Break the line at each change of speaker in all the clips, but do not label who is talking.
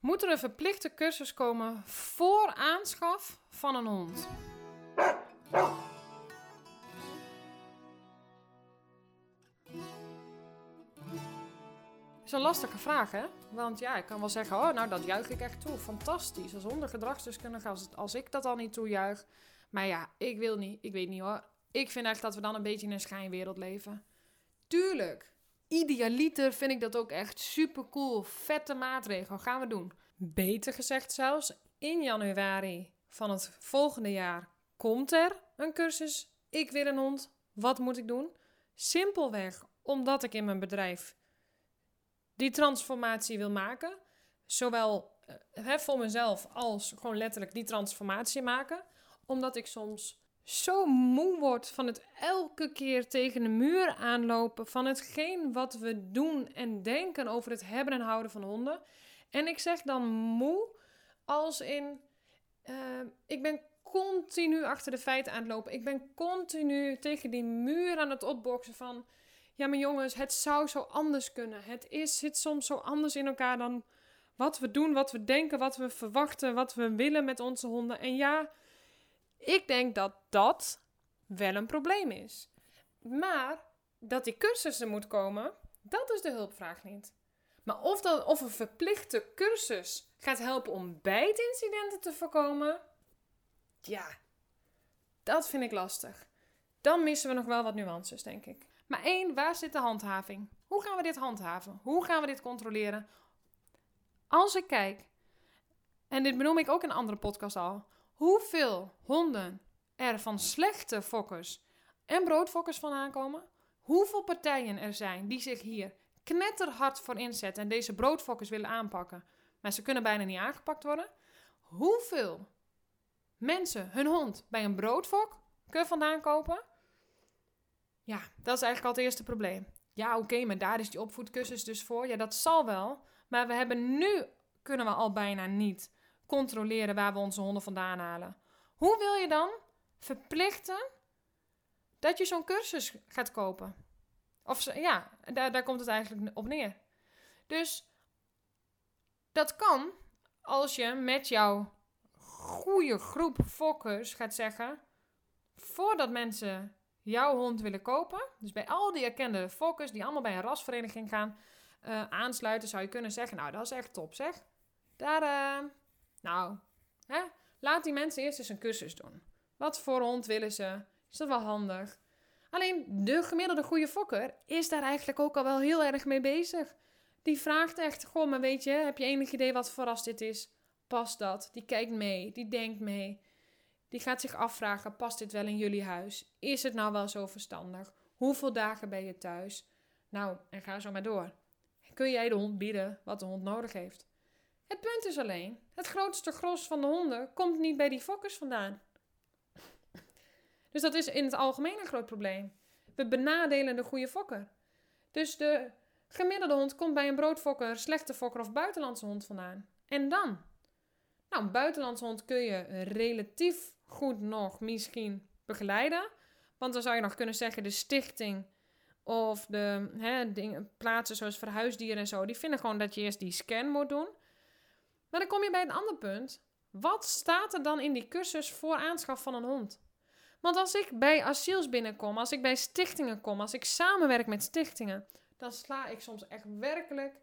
Moet er een verplichte cursus komen voor aanschaf van een hond? is een lastige vraag, hè? Want ja, ik kan wel zeggen, oh, nou, dat juich ik echt toe. Fantastisch. Als ondergedragsdeskundige, als, als ik dat al niet toejuich. Maar ja, ik wil niet. Ik weet niet hoor. Ik vind echt dat we dan een beetje in een schijnwereld leven. Tuurlijk. Idealiter vind ik dat ook echt super cool. Vette maatregel. Gaan we doen. Beter gezegd zelfs, in januari van het volgende jaar komt er een cursus. Ik wil een hond. Wat moet ik doen? Simpelweg omdat ik in mijn bedrijf die transformatie wil maken. Zowel uh, voor mezelf als gewoon letterlijk die transformatie maken. Omdat ik soms zo moe word van het elke keer tegen de muur aanlopen. Van hetgeen wat we doen en denken over het hebben en houden van honden. En ik zeg dan moe als in. Uh, ik ben continu achter de feiten aan het lopen. Ik ben continu tegen die muur aan het opboksen van ja, maar jongens, het zou zo anders kunnen. Het is, zit soms zo anders in elkaar dan wat we doen, wat we denken, wat we verwachten, wat we willen met onze honden. En ja, ik denk dat dat wel een probleem is. Maar dat die cursussen moet komen, dat is de hulpvraag niet. Maar of, dat, of een verplichte cursus gaat helpen om bijtincidenten te voorkomen, ja, dat vind ik lastig. Dan missen we nog wel wat nuances, denk ik. Maar één, waar zit de handhaving? Hoe gaan we dit handhaven? Hoe gaan we dit controleren? Als ik kijk, en dit benoem ik ook in een andere podcast al, hoeveel honden er van slechte fokkers en broodfokkers vandaan komen, hoeveel partijen er zijn die zich hier knetterhard voor inzetten en deze broodfokkers willen aanpakken, maar ze kunnen bijna niet aangepakt worden, hoeveel mensen hun hond bij een broodfok kunnen vandaan kopen ja, dat is eigenlijk al het eerste probleem. Ja, oké, maar daar is die opvoedkussens dus voor. Ja, dat zal wel. Maar we hebben nu, kunnen we al bijna niet controleren waar we onze honden vandaan halen. Hoe wil je dan verplichten dat je zo'n cursus gaat kopen? Of ja, daar, daar komt het eigenlijk op neer. Dus dat kan als je met jouw goede groep fokkers gaat zeggen: voordat mensen jouw hond willen kopen, dus bij al die erkende fokkers die allemaal bij een rasvereniging gaan uh, aansluiten, zou je kunnen zeggen: Nou, dat is echt top, zeg. Daar, uh, nou, hè? laat die mensen eerst eens een cursus doen. Wat voor hond willen ze? Is dat wel handig? Alleen de gemiddelde goede fokker is daar eigenlijk ook al wel heel erg mee bezig. Die vraagt echt: Goh, maar weet je, heb je enig idee wat voor ras dit is? Past dat? Die kijkt mee, die denkt mee. Die gaat zich afvragen: past dit wel in jullie huis? Is het nou wel zo verstandig? Hoeveel dagen ben je thuis? Nou, en ga zo maar door. Kun jij de hond bieden wat de hond nodig heeft? Het punt is alleen: het grootste gros van de honden komt niet bij die fokkers vandaan. Dus dat is in het algemeen een groot probleem. We benadelen de goede fokker. Dus de gemiddelde hond komt bij een broodfokker, slechte fokker of buitenlandse hond vandaan. En dan? Nou, een buitenlandse hond kun je relatief goed nog misschien begeleiden. Want dan zou je nog kunnen zeggen, de stichting of de hè, dingen, plaatsen zoals verhuisdieren en zo, die vinden gewoon dat je eerst die scan moet doen. Maar dan kom je bij een ander punt. Wat staat er dan in die cursus voor aanschaf van een hond? Want als ik bij asiels binnenkom, als ik bij stichtingen kom, als ik samenwerk met stichtingen, dan sla ik soms echt werkelijk.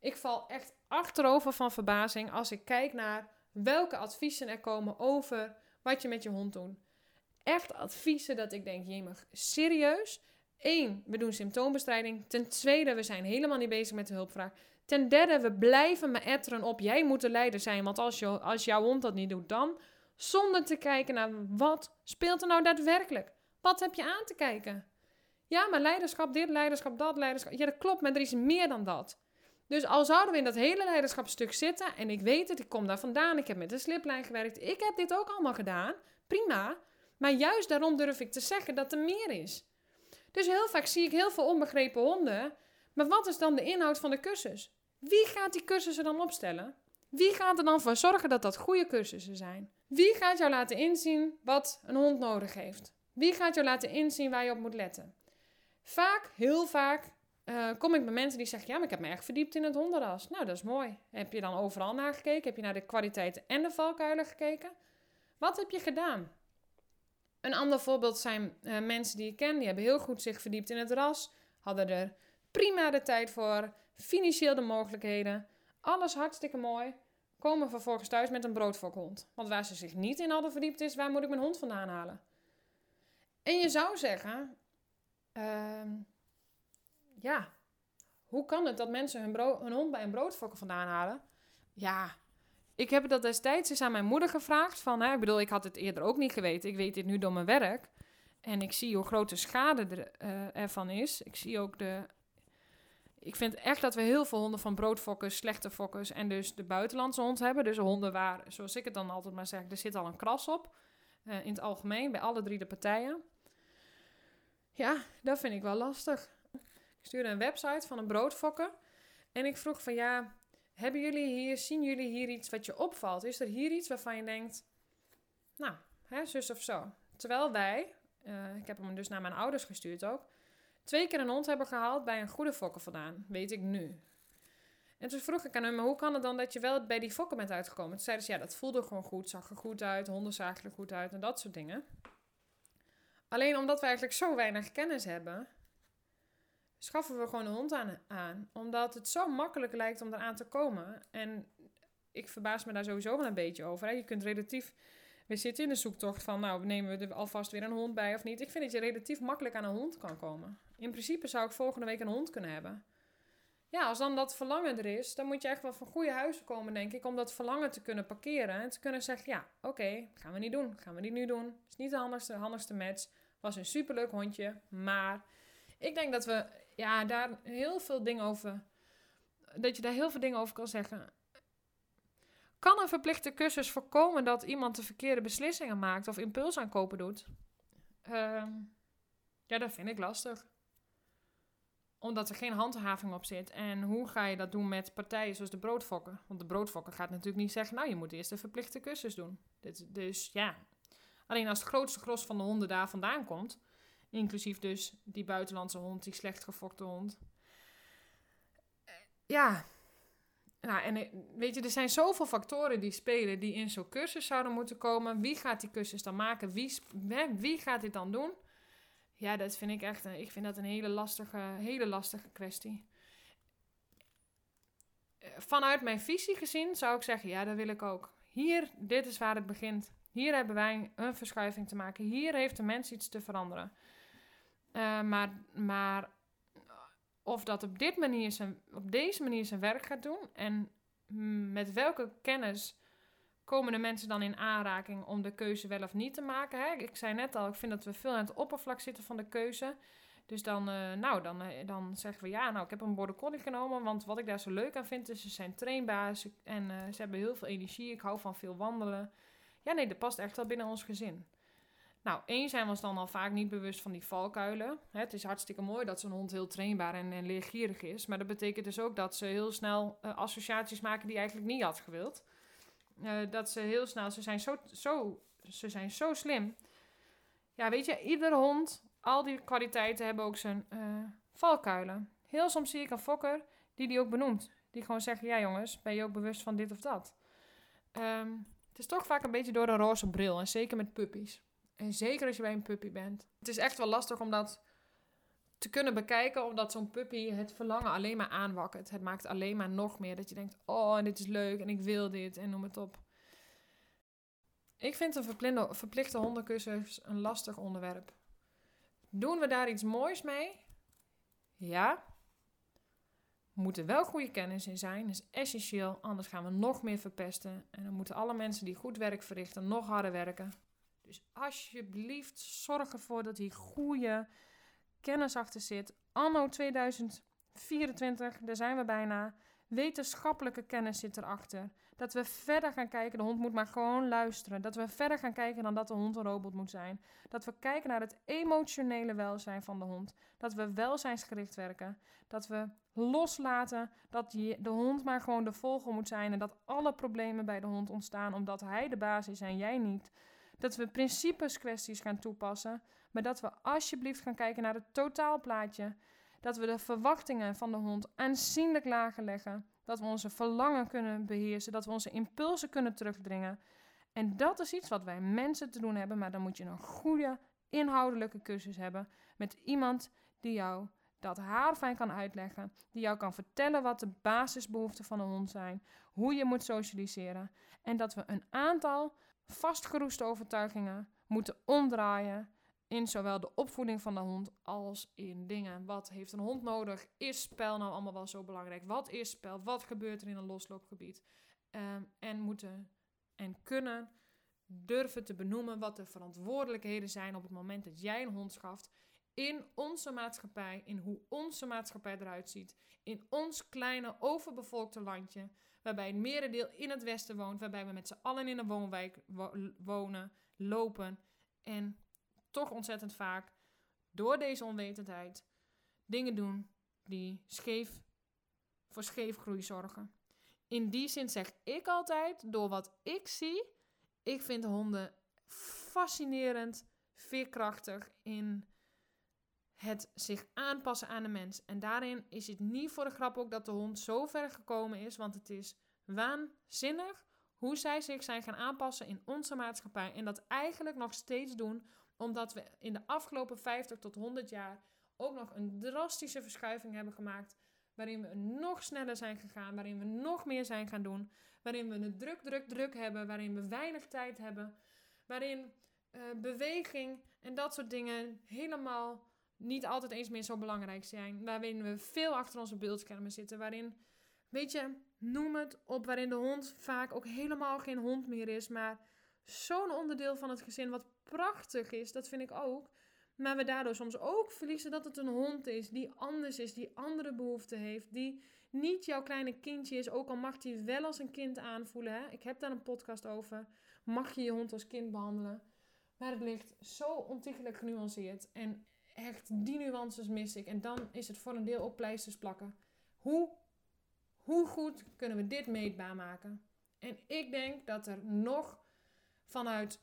Ik val echt achterover van verbazing als ik kijk naar welke adviezen er komen over wat je met je hond doet. Echt adviezen dat ik denk, jemig, serieus? Eén, we doen symptoombestrijding. Ten tweede, we zijn helemaal niet bezig met de hulpvraag. Ten derde, we blijven me etteren op, jij moet de leider zijn. Want als, je, als jouw hond dat niet doet, dan... Zonder te kijken naar wat speelt er nou daadwerkelijk. Wat heb je aan te kijken? Ja, maar leiderschap dit, leiderschap dat, leiderschap... Ja, dat klopt, maar er is meer dan dat. Dus al zouden we in dat hele leiderschapstuk zitten, en ik weet het, ik kom daar vandaan, ik heb met de sliplijn gewerkt, ik heb dit ook allemaal gedaan, prima. Maar juist daarom durf ik te zeggen dat er meer is. Dus heel vaak zie ik heel veel onbegrepen honden, maar wat is dan de inhoud van de cursus? Wie gaat die cursussen dan opstellen? Wie gaat er dan voor zorgen dat dat goede cursussen zijn? Wie gaat jou laten inzien wat een hond nodig heeft? Wie gaat jou laten inzien waar je op moet letten? Vaak, heel vaak, eh, kom ik bij mensen die zeggen, ja, maar ik heb me echt verdiept in het hondenras. Nou, dat is mooi. Heb je dan overal naar gekeken? Heb je naar de kwaliteiten en de valkuilen gekeken? Wat heb je gedaan? Een ander voorbeeld zijn uh, mensen die ik ken, die hebben heel goed zich verdiept in het ras, hadden er prima de tijd voor, financieel de mogelijkheden, alles hartstikke mooi, komen vervolgens thuis met een broodfokhond. Want waar ze zich niet in hadden verdiept is, waar moet ik mijn hond vandaan halen? En je zou zeggen, uh, ja, hoe kan het dat mensen hun, hond bij een broodfokker vandaan halen? Ja, ik heb dat destijds eens aan mijn moeder gevraagd. Van, hè, ik bedoel, ik had het eerder ook niet geweten. Ik weet dit nu door mijn werk. En ik zie hoe groot de schade er, uh, ervan is. Ik zie ook de... Ik vind echt dat we heel veel honden van broodfokkers, slechte fokkers en dus de buitenlandse hond hebben. Dus honden waar, zoals ik het dan altijd maar zeg, er zit al een kras op. Uh, in het algemeen, bij alle drie de partijen. Ja, dat vind ik wel lastig. Ik stuurde een website van een broodfokker. En ik vroeg van ja, hebben jullie hier, zien jullie hier iets wat je opvalt? Is er hier iets waarvan je denkt, nou, hè, zus of zo. Terwijl wij, uh, ik heb hem dus naar mijn ouders gestuurd ook, twee keer een hond hebben gehaald bij een goede fokker vandaan. Weet ik nu. En toen vroeg ik aan hem, hoe kan het dan dat je wel bij die fokker bent uitgekomen? Toen zeiden ze, ja, dat voelde gewoon goed, zag er goed uit, honden zagen er goed uit en dat soort dingen. Alleen omdat we eigenlijk zo weinig kennis hebben, schaffen we gewoon een hond aan, aan. Omdat het zo makkelijk lijkt om eraan te komen. En ik verbaas me daar sowieso wel een beetje over. Hè. Je kunt relatief... We zitten in de zoektocht van, nou, nemen we er alvast weer een hond bij of niet. Ik vind dat je relatief makkelijk aan een hond kan komen. In principe zou ik volgende week een hond kunnen hebben. Ja, als dan dat verlangen er is, dan moet je echt wel van goede huizen komen, denk ik, om dat verlangen te kunnen parkeren. En te kunnen zeggen, ja, oké, gaan we niet doen. Gaan we niet nu doen. Is niet de handigste, handigste match. Was een superleuk hondje, maar ik denk dat we ja, daar heel veel dingen over. Dat je daar heel veel dingen over kan zeggen. Kan een verplichte cursus voorkomen dat iemand de verkeerde beslissingen maakt of impuls aankopen doet? Uh, ja, dat vind ik lastig. Omdat er geen handhaving op zit. En hoe ga je dat doen met partijen zoals de broodfokker? Want de broodfokker gaat natuurlijk niet zeggen: Nou, je moet eerst een verplichte cursus doen. dus ja. Alleen als het grootste gros van de honden daar vandaan komt Inclusief dus die buitenlandse hond, die slecht gefokte hond. Ja. Nou, en eh, weet je, er zijn zoveel factoren die spelen die in zo'n cursus zouden moeten komen. Wie gaat die cursus dan maken? Wie, wie gaat dit dan doen? Ja, dat vind ik echt ik vind dat een hele lastige, hele lastige kwestie. Eh, vanuit mijn visie gezien zou ik zeggen, ja, dat wil ik ook. Hier, dit is waar het begint. Hier hebben wij een verschuiving te maken. Hier heeft de mens iets te veranderen. Uh, maar, maar of dat op, dit manier zijn, op deze manier zijn werk gaat doen en met welke kennis komen de mensen dan in aanraking om de keuze wel of niet te maken. Hè? Ik zei net al, ik vind dat we veel aan het oppervlak zitten van de keuze. Dus dan, uh, nou, dan, uh, dan zeggen we ja, nou, ik heb een border genomen, want wat ik daar zo leuk aan vind, is ze zijn trainbaar en uh, ze hebben heel veel energie. Ik hou van veel wandelen. Ja, nee, dat past echt wel binnen ons gezin. Nou, één zijn we dan al vaak niet bewust van die valkuilen. Het is hartstikke mooi dat zo'n hond heel trainbaar en, leergierig is. Maar dat betekent dus ook dat ze heel snel uh, associaties maken die eigenlijk niet had gewild. Uh, dat ze heel snel, ze zijn zo, zo, ze zijn zo slim. Ja, weet je, iedere hond, al die kwaliteiten hebben ook zijn uh, valkuilen. Heel soms zie ik een fokker die die ook benoemt. Die gewoon zeggen, ja jongens, ben je ook bewust van dit of dat? Um, het is toch vaak een beetje door een roze bril. En zeker met puppies. En zeker als je bij een puppy bent. Het is echt wel lastig om dat te kunnen bekijken, omdat zo'n puppy het verlangen alleen maar aanwakkert. Het maakt alleen maar nog meer dat je denkt: oh, dit is leuk en ik wil dit en noem het op. Ik vind een verplichte hondencursus een lastig onderwerp. Doen we daar iets moois mee? Ja. Moet er wel goede kennis in zijn, dat is essentieel, anders gaan we nog meer verpesten. En dan moeten alle mensen die goed werk verrichten nog harder werken. Dus alsjeblieft, zorg ervoor dat hier goede kennis achter zit. Anno 2024, daar zijn we bijna. Wetenschappelijke kennis zit erachter. Dat we verder gaan kijken, de hond moet maar gewoon luisteren. Dat we verder gaan kijken dan dat de hond een robot moet zijn. Dat we kijken naar het emotionele welzijn van de hond. Dat we welzijnsgericht werken. Dat we loslaten dat de hond maar gewoon de volger moet zijn. En dat alle problemen bij de hond ontstaan omdat hij de baas is en jij niet. Dat we principes kwesties gaan toepassen, maar dat we alsjeblieft gaan kijken naar het totaalplaatje. Dat we de verwachtingen van de hond aanzienlijk lager leggen. Dat we onze verlangen kunnen beheersen. Dat we onze impulsen kunnen terugdringen. En dat is iets wat wij mensen te doen hebben. Maar dan moet je een goede inhoudelijke cursus hebben. Met iemand die jou dat haarfijn kan uitleggen. Die jou kan vertellen wat de basisbehoeften van een hond zijn. Hoe je moet socialiseren. En dat we een aantal vastgeroeste overtuigingen moeten omdraaien in zowel de opvoeding van de hond als in dingen. Wat heeft een hond nodig? Is spel nou allemaal wel zo belangrijk? Wat is spel? Wat gebeurt er in een losloopgebied? Um, en moeten en kunnen durven te benoemen wat de verantwoordelijkheden zijn op het moment dat jij een hond schaft. In onze maatschappij, in hoe onze maatschappij eruit ziet. In ons kleine, overbevolkte landje. Waarbij het merendeel in het westen woont. Waarbij we met z'n allen in een woonwijk wonen, lopen. En toch ontzettend vaak door deze onwetendheid dingen doen die scheef voor scheefgroei zorgen. In die zin zeg ik altijd, door wat ik zie, ik vind honden fascinerend, veerkrachtig in het zich aanpassen aan de mens. En daarin is het niet voor de grap ook dat de hond zo ver gekomen is, want het is waanzinnig hoe zij zich zijn gaan aanpassen in onze maatschappij. En dat eigenlijk nog steeds doen, omdat we in de afgelopen 50 tot 100 jaar ook nog een drastische verschuiving hebben gemaakt. Waarin we nog sneller zijn gegaan, waarin we nog meer zijn gaan doen. Waarin we het druk, druk, druk hebben, waarin we weinig tijd hebben. Waarin uh, beweging en dat soort dingen helemaal niet altijd eens meer zo belangrijk zijn. Waarin we veel achter onze beeldschermen zitten. Waarin, weet je, noem het op, waarin de hond vaak ook helemaal geen hond meer is. Maar zo'n onderdeel van het gezin wat prachtig is, dat vind ik ook. Maar we daardoor soms ook verliezen dat het een hond is die anders is, die andere behoeften heeft, die niet jouw kleine kindje is, ook al mag die wel als een kind aanvoelen. Hè? Ik heb daar een podcast over. Mag je je hond als kind behandelen? Maar het ligt zo ontiegelijk genuanceerd. En echt, die nuances mis ik. En dan is het voor een deel ook pleisters plakken. Hoe, hoe goed kunnen we dit meetbaar maken? En ik denk dat er nog vanuit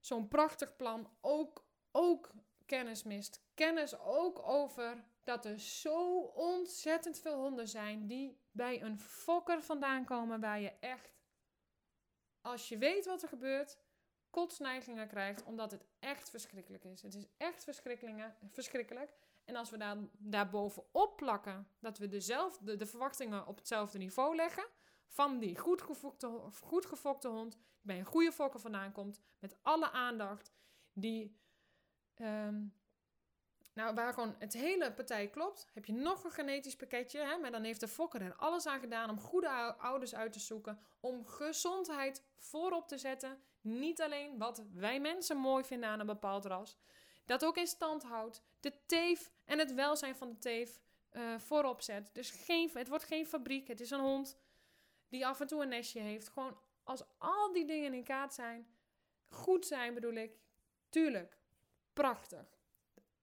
zo'n prachtig plan ook, ook kennis mist. Kennis ook over dat er zo ontzettend veel honden zijn die bij een fokker vandaan komen waar je echt, als je weet wat er gebeurt, kotsneigingen krijgt, omdat het echt verschrikkelijk is. Het is echt verschrikkelijk. En als we daar, daarbovenop plakken, dat we dezelfde, de verwachtingen op hetzelfde niveau leggen, van die goed gefokte, hond, die bij een goede fokker vandaan komt, met alle aandacht, die, um, nou, waar gewoon het hele partij klopt, heb je nog een genetisch pakketje, hè, maar dan heeft de fokker er alles aan gedaan om goede ouders uit te zoeken, om gezondheid voorop te zetten, niet alleen wat wij mensen mooi vinden aan een bepaald ras, dat ook in stand houdt, de teef en het welzijn van de teef uh, voorop zet. Dus geen, het wordt geen fabriek, het is een hond die af en toe een nestje heeft. Gewoon als al die dingen in kaart zijn, goed zijn bedoel ik, tuurlijk, prachtig.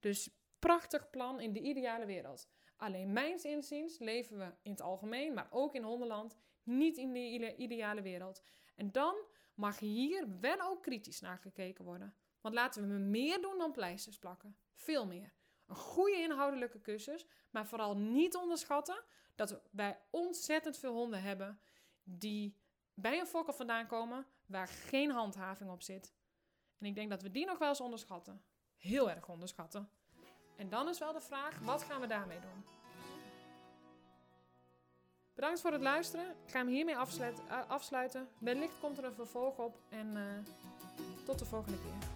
Dus prachtig plan in de ideale wereld. Alleen mijns inziens leven we in het algemeen, maar ook in hondenland, niet in de ideale wereld. En dan mag hier wel ook kritisch naar gekeken worden. Want laten we meer doen dan pleisters plakken. Veel meer. Een goede inhoudelijke cursus, maar vooral niet onderschatten dat wij ontzettend veel honden hebben die bij een fokker vandaan komen waar geen handhaving op zit. En ik denk dat we die nog wel eens onderschatten. Heel erg onderschatten. En dan is wel de vraag, wat gaan we daarmee doen? Bedankt voor het luisteren. Ik ga hem hiermee afsluiten. Uh, afsluiten. Wellicht komt er een vervolg op. En uh, tot de volgende keer.